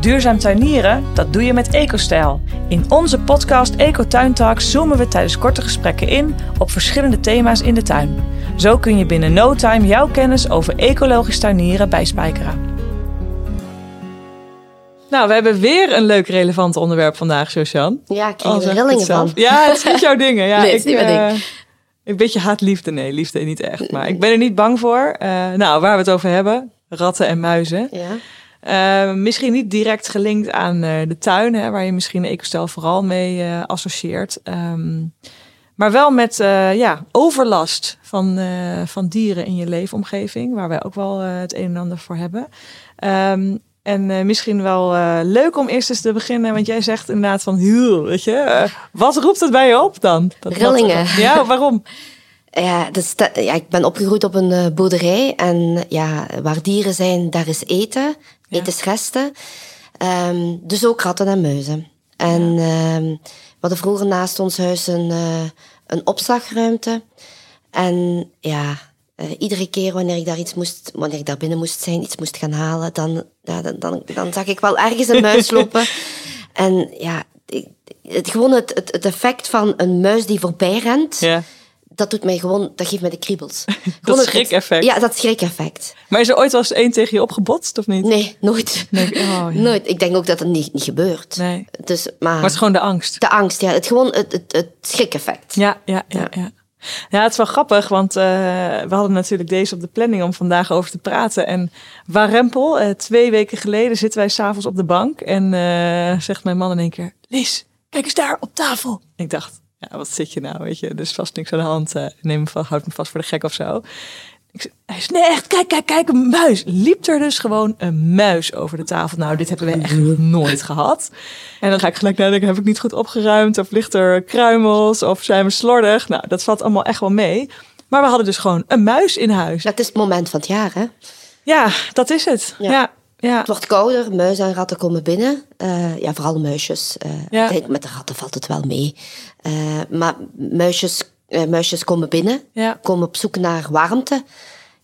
Duurzaam tuinieren, dat doe je met EcoStijl. In onze podcast Eco Tuin Talks zoomen we tijdens korte gesprekken in op verschillende thema's in de tuin. Zo kun je binnen no time jouw kennis over ecologisch tuinieren bijspijkeren. Nou, we hebben weer een leuk relevant onderwerp vandaag, Josian. Ja, ik krijg er rillingen van. Ja, het is niet jouw dingen. Ja, nee, het is niet mijn eh, ding. Een beetje haat-liefde. Nee, liefde niet echt. Maar ik ben er niet bang voor. Eh, nou, waar we het over hebben. Ratten en muizen. Ja. Eh, misschien niet direct gelinkt aan eh, de tuin, hè, waar je misschien ecostel vooral mee eh, associeert. Ehm, maar wel met ja, overlast van, van dieren in je leefomgeving, waar wij ook wel het een en ander voor hebben. Ehm, en misschien wel leuk om eerst eens te beginnen, want jij zegt inderdaad van, weet je, wat roept het bij je op dan? Dat- Rillingen. Ja, waarom? Ja, te- ja, ik ben opgegroeid op een eh, boerderij. En ja, waar dieren zijn, daar is eten. Ja. Etensresten. Ehm, dus ook ratten en muizen. En ehm, we hadden vroeger naast ons huis een, eh, een opslagruimte. En ja, eh, iedere keer wanneer ik daar iets moest, wanneer ik daar binnen moest zijn, iets moest gaan halen, dan, ja, dan, dan, dan zag ik wel ergens een muis lopen. En ja, ik- het, gewoon het, het, het effect van een muis die voorbij rent, Ja. Dat doet mij gewoon, dat geeft mij de kriebels. Dat schrik-effect. Ja, dat schrik-effect. Maar is er ooit wel eens één tegen je opgebotst, of niet? Nee, nooit. Nee, oh, ja. Nooit. Ik denk ook dat het niet, niet gebeurt. Nee. Dus, maar, Maar het is gewoon de angst. de angst, ja. Het, gewoon het, het, het schrik-effect. Ja, ja, ja, ja. Ja, het is wel grappig, want eh, we hadden natuurlijk deze op de planning om vandaag over te praten. En Warempel, eh, twee weken geleden zitten wij s'avonds op de bank en eh, zegt mijn man in één keer, Lies, kijk eens daar op tafel. Ik dacht, ja, wat zit je nou, weet je, er is vast niks aan de hand. eh neem me vast, houd me vast voor de gek of zo. Ik hij zei, nee, echt, kijk, kijk, kijk, een muis. Liep er dus gewoon een muis over de tafel. Nou, dit hebben we echt nooit gehad. En dan ga ik gelijk nadenken, heb ik niet goed opgeruimd? Of ligt er kruimels? Of zijn we slordig? Nou, dat valt allemaal echt wel mee. Maar we hadden dus gewoon een muis in huis. Dat is het moment van het jaar, hè. Ja, dat is het. Ja, Ja. Ja. Het wordt kouder, muizen en ratten komen binnen. Eh, ja, vooral muisjes. Eh, Ja. ik denk, met de ratten valt het wel mee. Eh, maar muisjes, eh, muisjes komen binnen, Ja. komen op zoek naar warmte.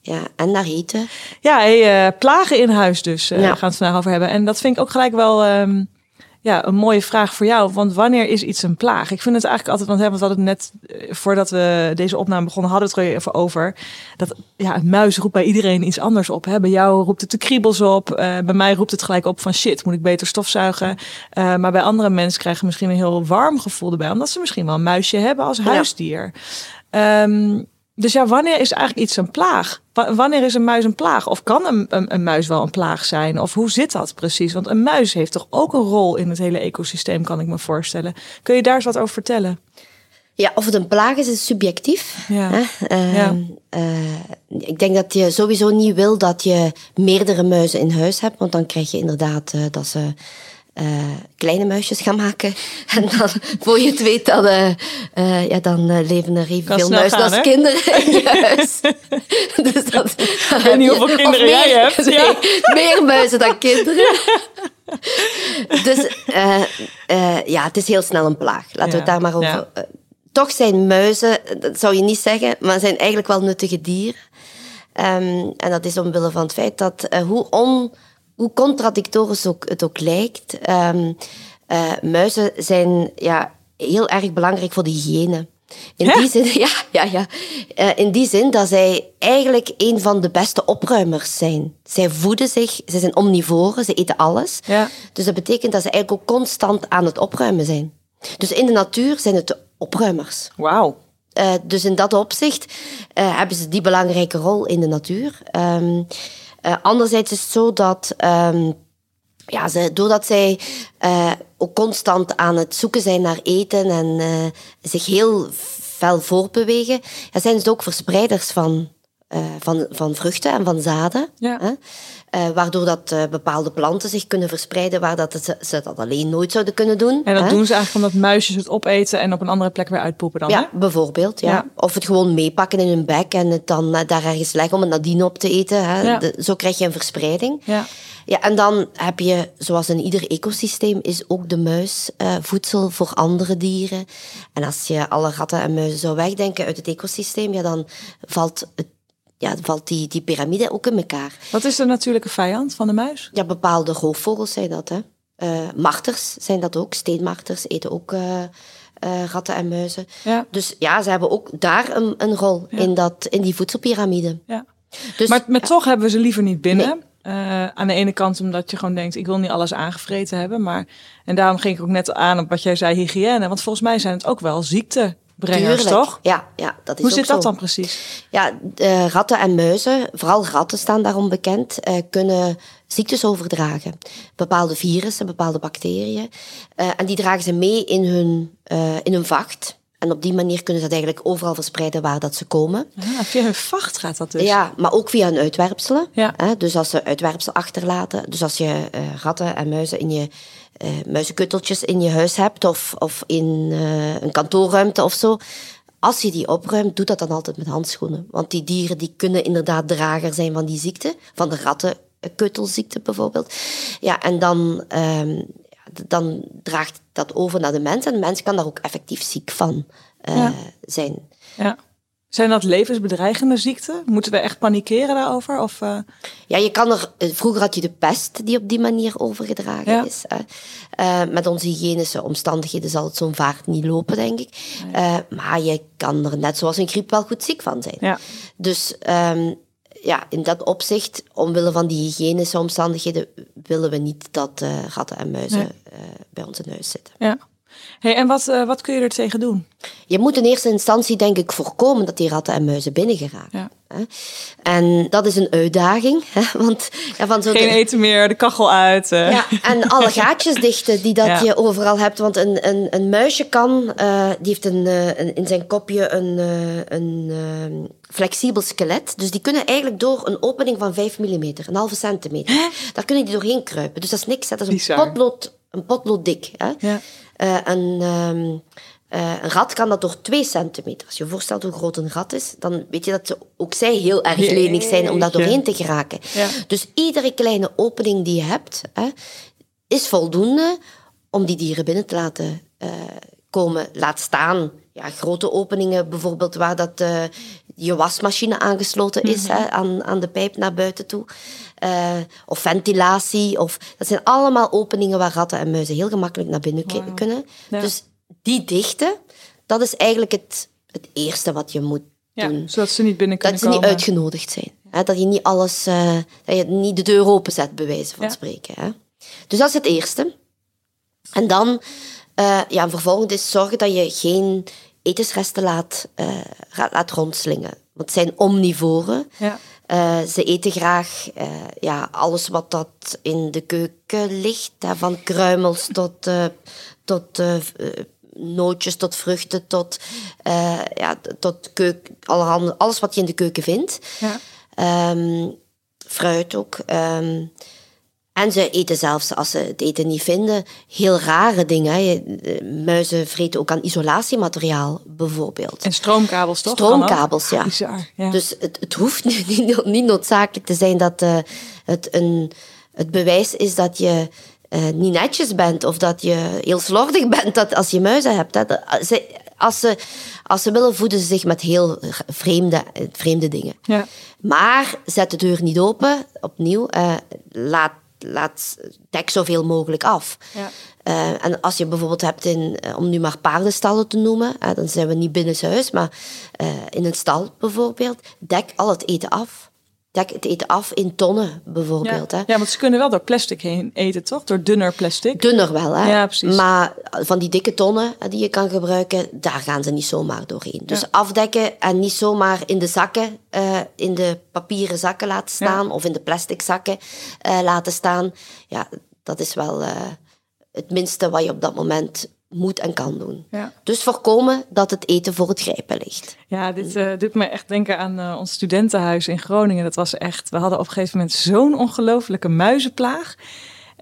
Ja, en naar eten. Ja, hey, eh, plagen in huis dus. eh Ja. gaan we het vandaag over hebben. En dat vind ik ook gelijk wel ehm, ja, een mooie vraag voor jou. Want wanneer is iets een plaag? Ik vind het eigenlijk altijd, want hè, want we hadden het net eh, voordat we deze opname begonnen, hadden we het er even over. Dat ja, een muis roept bij iedereen iets anders op. Hè? Bij jou roept het de kriebels op. eh, bij mij roept het gelijk op van shit, moet ik beter stofzuigen. Eh, maar bij andere mensen krijgen misschien een heel warm gevoel erbij. Omdat ze misschien wel een muisje hebben als huisdier. Ehm, dus ja, wanneer is eigenlijk iets een plaag? Wa- Wanneer is een muis een plaag? Of kan een, een, een muis wel een plaag zijn? Of hoe zit dat precies? Want een muis heeft toch ook een rol in het hele ecosysteem, kan ik me voorstellen. Kun je daar eens wat over vertellen? Ja, of het een plaag is, is subjectief. Ja. Hè? Eh, Ja. eh, ik denk dat je sowieso niet wil dat je meerdere muizen in huis hebt, want dan krijg je inderdaad eh, dat ze eh, kleine muisjes gaan maken. En dan, voor je het weet, dan, eh, eh, ja, dan leven er evenveel snel muizen gaan, als hè? kinderen in je huis. dus dat, ik weet niet hoeveel kinderen jij hebt, Nee, ja. meer muizen dan kinderen. dus ja, het is heel snel een plaag. Laten we het daar maar over ja. toch zijn muizen, dat zou je niet zeggen, maar zijn eigenlijk wel nuttige dieren. Ehm, en dat is omwille van het feit dat hoe, on, hoe contradictorisch ook, het ook lijkt, ehm, eh, muizen zijn ja, heel erg belangrijk voor de hygiëne. In Hè? die zin, ja, ja, ja. Eh, in die zin dat zij eigenlijk een van de beste opruimers zijn. Zij voeden zich, ze zijn omnivoren, ze eten alles. Ja. Dus dat betekent dat ze eigenlijk ook constant aan het opruimen zijn. Dus in de natuur zijn het de opruimers. Wauw. Eh, dus in dat opzicht hebben ze die belangrijke rol in de natuur. Ehm, eh, anderzijds is het zo dat, ehm, ja, ze, doordat zij eh, ook constant aan het zoeken zijn naar eten en eh, zich heel fel voortbewegen, ja, zijn ze ook verspreiders van, eh, van, van vruchten en van zaden. Ja. Hè? Eh, waardoor dat eh, bepaalde planten zich kunnen verspreiden, waar dat het, ze dat alleen nooit zouden kunnen doen. En dat hè? doen ze eigenlijk omdat muisjes het opeten en op een andere plek weer uitpoepen dan, hè? Ja, bijvoorbeeld. Ja. Ja. Of het gewoon meepakken in hun bek en het dan daar ergens leggen om het nadien op te eten. Hè. Ja. De- zo krijg je een verspreiding. Ja. Ja, en dan heb je, zoals in ieder ecosysteem, is ook de muis voedsel voor andere dieren. En als je alle ratten en muizen zou wegdenken uit het ecosysteem, ja, dan valt het ja, valt die, die piramide ook in elkaar. Wat is de natuurlijke vijand van de muis? Ja, bepaalde roofvogels zijn dat. Hè. Uh, marters zijn dat ook. Steenmarters eten ook uh, uh, ratten en muizen. Ja. Dus ja, ze hebben ook daar een, een rol Ja. in, dat, in die voedselpiramide. Ja. Dus, maar maar toch hebben we ze liever niet binnen. Nee. Eh, aan de ene kant omdat je gewoon denkt, ik wil niet alles aangevreten hebben. Maar, en daarom ging ik ook net aan op wat jij zei, hygiëne. Want volgens mij zijn het ook wel tuurlijk. toch? Ja, ja, dat is Hoe zit dat zo. dan precies? Ja, ratten en muizen, vooral ratten staan daarom bekend, eh, kunnen ziektes overdragen. Bepaalde virussen, bepaalde bacteriën. Eh, en die dragen ze mee in hun, eh, in hun vacht. En op die manier kunnen ze dat eigenlijk overal verspreiden waar dat ze komen. Ah, via hun vacht gaat dat dus. Ja, maar ook via hun uitwerpselen. Ja. Hè, dus als ze uitwerpsel achterlaten. Dus als je ratten en muizen in je eh muizenkutteltjes in je huis hebt of, of in eh, een kantoorruimte of zo. Als je die opruimt, doe dat dan altijd met handschoenen. Want die dieren die kunnen inderdaad drager zijn van die ziekte. Van de rattenkuttelziekte bijvoorbeeld. Ja, en dan, ehm, dan draagt dat over naar de mens. En de mens kan daar ook effectief ziek van eh, Ja. zijn. Ja. Zijn dat levensbedreigende ziekten? Moeten we echt panikeren daarover? Of, eh, Ja, je kan er. eh, Vroeger had je de pest die op die manier overgedragen Ja. is. hè. Eh, met onze hygiënische omstandigheden zal het zo'n vaart niet lopen, denk ik. Maar je kan er net zoals een griep wel goed ziek van zijn. ja. Dus ehm, ja, in dat opzicht, omwille van die hygiënische omstandigheden, willen we niet dat ratten en muizen Nee. bij ons in huis zitten. ja. Hey, en wat, eh, wat kun je er tegen doen? Je moet in eerste instantie, denk ik, voorkomen dat die ratten en muizen binnen geraken. Ja. En dat is een uitdaging. Hè? Want ja, van zo'n Geen eten meer, de kachel uit. eh. Ja, en alle gaatjes dichten die dat Ja. je overal hebt. Want een, een, een muisje kan, eh, die heeft een, een, in zijn kopje een, een flexibel skelet. Dus die kunnen eigenlijk door een opening van 5 mm, een halve centimeter, daar kunnen die doorheen kruipen. Dus dat is niks, hè. dat is een potlood, een potlood dik. Hè. Ja. Eh, een, ehm, eh, een rat kan dat door 2 centimeter. Als je je voorstelt hoe groot een rat is, dan weet je dat ze, ook zij heel erg lenig zijn om daar doorheen te geraken. Ja. Dus iedere kleine opening die je hebt, hè, is voldoende om die dieren binnen te laten eh, komen. Laat staan ja, grote openingen, bijvoorbeeld waar dat, eh, je wasmachine aangesloten is hè, aan, aan de pijp naar buiten toe. Eh, of ventilatie. Of, dat zijn allemaal openingen waar ratten en muizen heel gemakkelijk naar binnen kunnen. Ja. Dus die dichten, dat is eigenlijk het, het eerste wat je moet Ja, doen zodat ze niet binnen kunnen dat ze niet komen. uitgenodigd zijn. Hè? Dat je niet alles, eh, dat je niet de deur openzet, bij wijze van Ja. spreken. Hè? Dus dat is het eerste. En dan, eh ja, vervolgens is zorgen dat je geen etensresten laat, ra- laat rondslingen. Want het zijn omnivoren. Ja. Eh, ze eten graag ja, alles wat dat in de keuken ligt. Hè, van kruimels tot, tot nootjes, tot vruchten, tot, ja, tot keuk, allerhande, alles wat je in de keuken vindt. Ja. Ehm, fruit ook. Ehm, en ze eten zelfs, als ze het eten niet vinden, heel rare dingen. hè. Eh, Muizen vreten ook aan isolatiemateriaal, bijvoorbeeld. En stroomkabels toch? Stroomkabels, ja. Bizar, ja. Dus het, het hoeft niet, niet noodzakelijk te zijn dat eh, het een, het bewijs is dat je eh, niet netjes bent of dat je heel slordig bent dat, als je muizen hebt. Hè. Dat- ze, als, ze, als ze willen, voeden ze zich met heel vreemde, vreemde dingen. ja. Maar zet de deur niet open, opnieuw. eh, laat, laat, dek zoveel mogelijk af. Ja. Eh, en als je bijvoorbeeld hebt, in, eh, om nu maar paardenstallen te noemen, eh, dan zijn we niet binnenshuis, maar eh, in een stal bijvoorbeeld, dek al het eten af. Dek het eten af in tonnen bijvoorbeeld. Ja. Hè. ja, want ze kunnen wel door plastic heen eten, toch? Door dunner plastic. Dunner wel, hè? Ja, precies. Maar van die dikke tonnen die je kan gebruiken, daar gaan ze niet zomaar doorheen. Dus Ja. afdekken en niet zomaar in de zakken, eh, in de papieren zakken laten staan of in de plastic zakken eh, laten staan. Ja, dat is wel eh, het minste wat je op dat moment moet en kan doen. Ja. Dus voorkomen dat het eten voor het grijpen ligt. Ja, dit eh doet me echt denken aan eh, ons studentenhuis in Groningen. Dat was echt, we hadden op een gegeven moment zo'n ongelofelijke muizenplaag.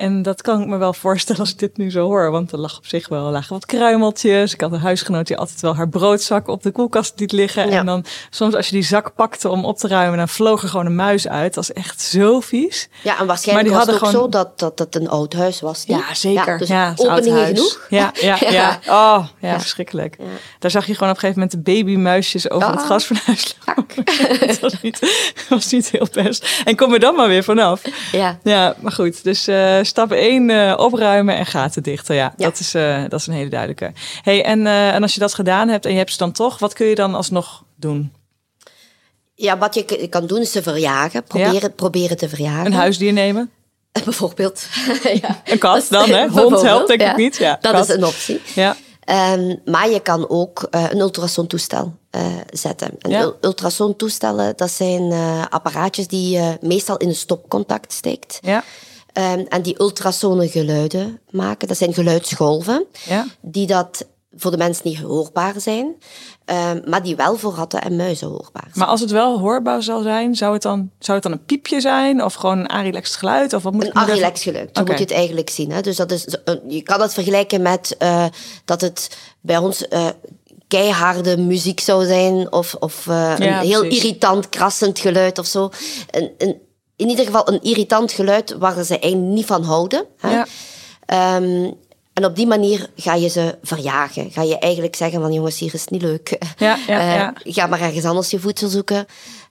En dat kan ik me wel voorstellen als ik dit nu zo hoor. Want er lag op zich wel lagen wat kruimeltjes. Ik had een huisgenoot die altijd wel haar broodzak op de koelkast liet liggen. Ja. En dan soms als je die zak pakte om op te ruimen, dan vloog er gewoon een muis uit. Dat is echt zo vies. Ja, en waarschijnlijk Maar die was het ook hadden zo dat, dat het een oud huis was. Ja, zeker. dus ja, openingen huis. genoeg. Ja, ja, ja. Ja. Oh, ja, Ja. verschrikkelijk. Ja. Daar zag je gewoon op een gegeven moment de babymuisjes over Ah. het gasfornuis lopen. dat was niet, dat was niet heel best. En kom er dan maar weer vanaf. Ja. Ja, maar goed. Dus eh, stap 1, opruimen en gaten dichten. Ja, Ja. Dat, is, eh, dat is een hele duidelijke. Hey, en, eh, en als je dat gedaan hebt en je hebt ze dan toch, wat kun je dan alsnog doen? ja, wat je kan doen is ze verjagen. Proberen, proberen te verjagen. Een huisdier nemen? Bijvoorbeeld. ja. Een kat dan, hè? Hond helpt denk ik niet. Ja, Dat kat. is een optie. Ja, Ehm, maar je kan ook eh, een ultrasontoestel eh, zetten. En Ja. ul- ultrasontoestellen, dat zijn eh, apparaatjes die je meestal in een stopcontact steekt. ja, Ehm, en die ultrasone geluiden maken. Dat zijn geluidsgolven. ja. Die dat voor de mens niet hoorbaar zijn. ehm, maar die wel voor ratten en muizen hoorbaar zijn. Maar als het wel hoorbaar zal zijn, zou het dan, zou het dan een piepje zijn? Of gewoon een arilex geluid? Of wat moet Een arilex geluid, zo moet je het eigenlijk zien. Hè? Dus dat is, je kan het vergelijken met eh, dat het bij ons eh, keiharde muziek zou zijn. Of, of eh, een heel precies. irritant, krassend geluid of zo. Een, een, in ieder geval een irritant geluid waar ze eigenlijk niet van houden. Hè? Ja. Ehm, en op die manier ga je ze verjagen. Ga je eigenlijk zeggen van jongens, hier is het niet leuk. Ja, ja, Eh. Ga maar ergens anders je voedsel zoeken.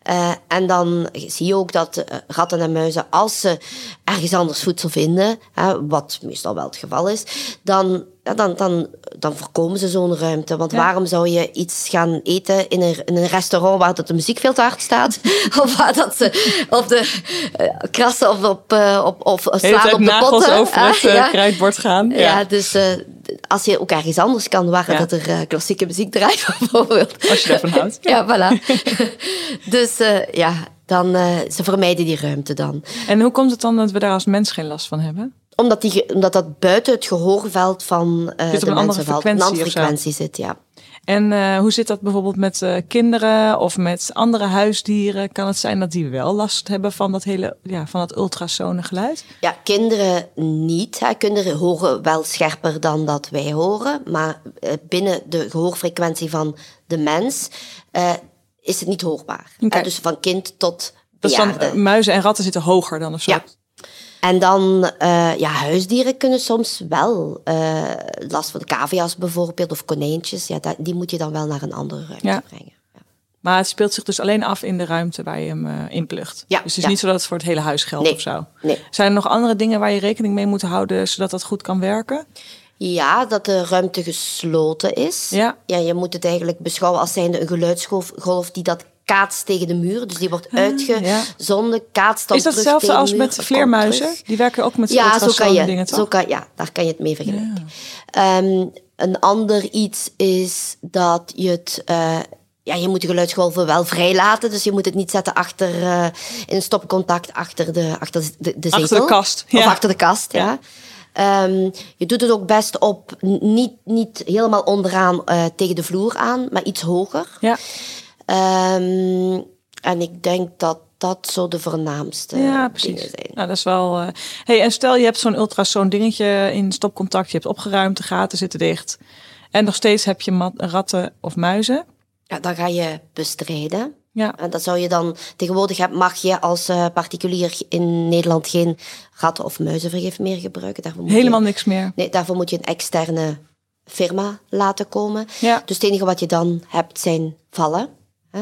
Eh, en dan zie je ook dat eh, ratten en muizen, als ze ergens anders voedsel vinden, hè, wat meestal wel het geval is, dan, ja, dan, dan, dan voorkomen ze zo'n ruimte. Want Ja. waarom zou je iets gaan eten in een, in een restaurant waar dat de muziek veel te hard staat? of waar dat ze op de eh, krassen of, op, eh, op, of slaan op de nagels potten. over het eh, ja. krijtbord gaan. Ja, Ja. dus eh, als je ook ergens anders kan, waar Ja. dat er eh, klassieke muziek draait, bijvoorbeeld. Als je daarvan houdt. Ja, voilà. dus eh, ja, dan, eh, ze vermijden die ruimte dan. En hoe komt het dan dat we daar als mens geen last van hebben? Omdat, die, omdat dat buiten het gehoorveld van eh op de mensen valt. Een andere frequentie zit, ja. En eh, hoe zit dat bijvoorbeeld met eh, kinderen of met andere huisdieren? Kan het zijn dat die wel last hebben van dat hele, ja, van dat ultrasone geluid? Ja, kinderen niet. Hè. Kinderen horen wel scherper dan dat wij horen. Maar eh, binnen de gehoorfrequentie van de mens is het niet hoorbaar. Dus van kind tot dan, bejaarde. eh, muizen en ratten zitten hoger dan of zo. Ja. En dan, eh, ja, huisdieren kunnen soms wel eh, last van de cavia's bijvoorbeeld, of konijntjes. Ja, dat- die moet je dan wel naar een andere ruimte Ja. brengen. Maar het speelt zich dus alleen af in de ruimte waar je hem eh inplucht. Ja, dus het is ja. niet zo dat het voor het hele huis geldt Nee. of zo. Nee. Zijn er nog andere dingen waar je rekening mee moet houden zodat dat goed kan werken? Ja, dat de ruimte gesloten is. Ja. ja je moet het eigenlijk beschouwen als zijnde een geluidsgolf golf die dat kaatst tegen de muur. Dus die wordt uitgezonden, kaatst dan Ah, is dat hetzelfde tegen als de muur, met vleermuizen? Die werken ook met Ja, zo kan je. dingen, toch? Zo kan, ja, daar kan je het mee vergelijken. Ehm, een ander iets is dat je het... eh, ja, je moet de geluidsgolven wel vrij laten. Dus je moet het niet zetten achter, eh, in een stopcontact achter de, achter de, de zetel. Achter de kast, Of ja. achter de kast, ja. Ehm, je doet het ook best op, niet, niet helemaal onderaan eh, tegen de vloer aan, maar iets hoger. Ja. Ehm, en ik denk dat dat zo de voornaamste Ja, dingen precies. zijn. Nou, dat is wel. eh, Hey, en stel je hebt zo'n ultrasoon dingetje in stopcontact, je hebt opgeruimd, de gaten zitten dicht. En nog steeds heb je mat- ratten of muizen. Ja, dan ga je bestrijden. Ja. En dat zou je dan tegenwoordig heb, mag je als eh, particulier in Nederland geen ratten of muizenvergif meer gebruiken. Daarvoor moet Helemaal je, niks meer. nee, daarvoor moet je een externe firma laten komen. Ja. Dus het enige wat je dan hebt zijn vallen. Hè?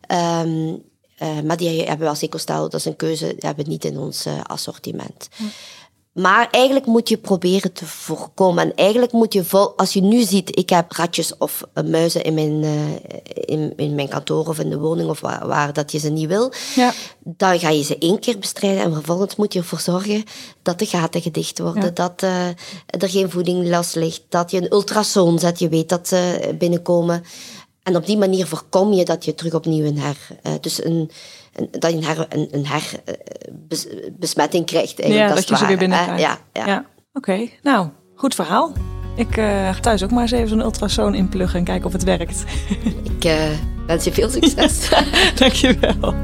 Ehm, eh, maar die hebben we als ecostel, dat is een keuze, die hebben we niet in ons eh, assortiment. Maar eigenlijk moet je proberen te voorkomen. En eigenlijk moet je, vol, als je nu ziet, ik heb ratjes of eh, muizen in mijn, in, in mijn kantoor of in de woning of waar, waar dat je ze niet wil, Ja. dan ga je ze één keer bestrijden en vervolgens moet je ervoor zorgen dat de gaten gedicht worden, Ja. dat er geen voeding last ligt, dat je een ultrasoon zet, je weet dat ze binnenkomen. En op die manier voorkom je dat je terug opnieuw een her, eh, dus een, een, dat je een, her, een, een her, eh, bes- krijgt. Eigenlijk, Ja, dat je ze weer binnenkrijgt. Ja, ja. Oké, nou, goed verhaal. Ik eh, ga thuis ook maar eens even zo'n ultrasoon inpluggen en kijken of het werkt. Ik wens je veel succes. Dankjewel.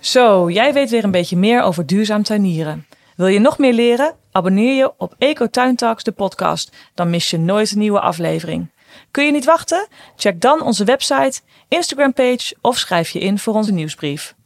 Zo, jij weet weer een beetje meer over duurzaam tuinieren. Wil je nog meer leren? Abonneer je op Ecotuintalks, de podcast. Dan mis je nooit een nieuwe aflevering. Kun je niet wachten? Check dan onze website, Instagram page of schrijf je in voor onze nieuwsbrief.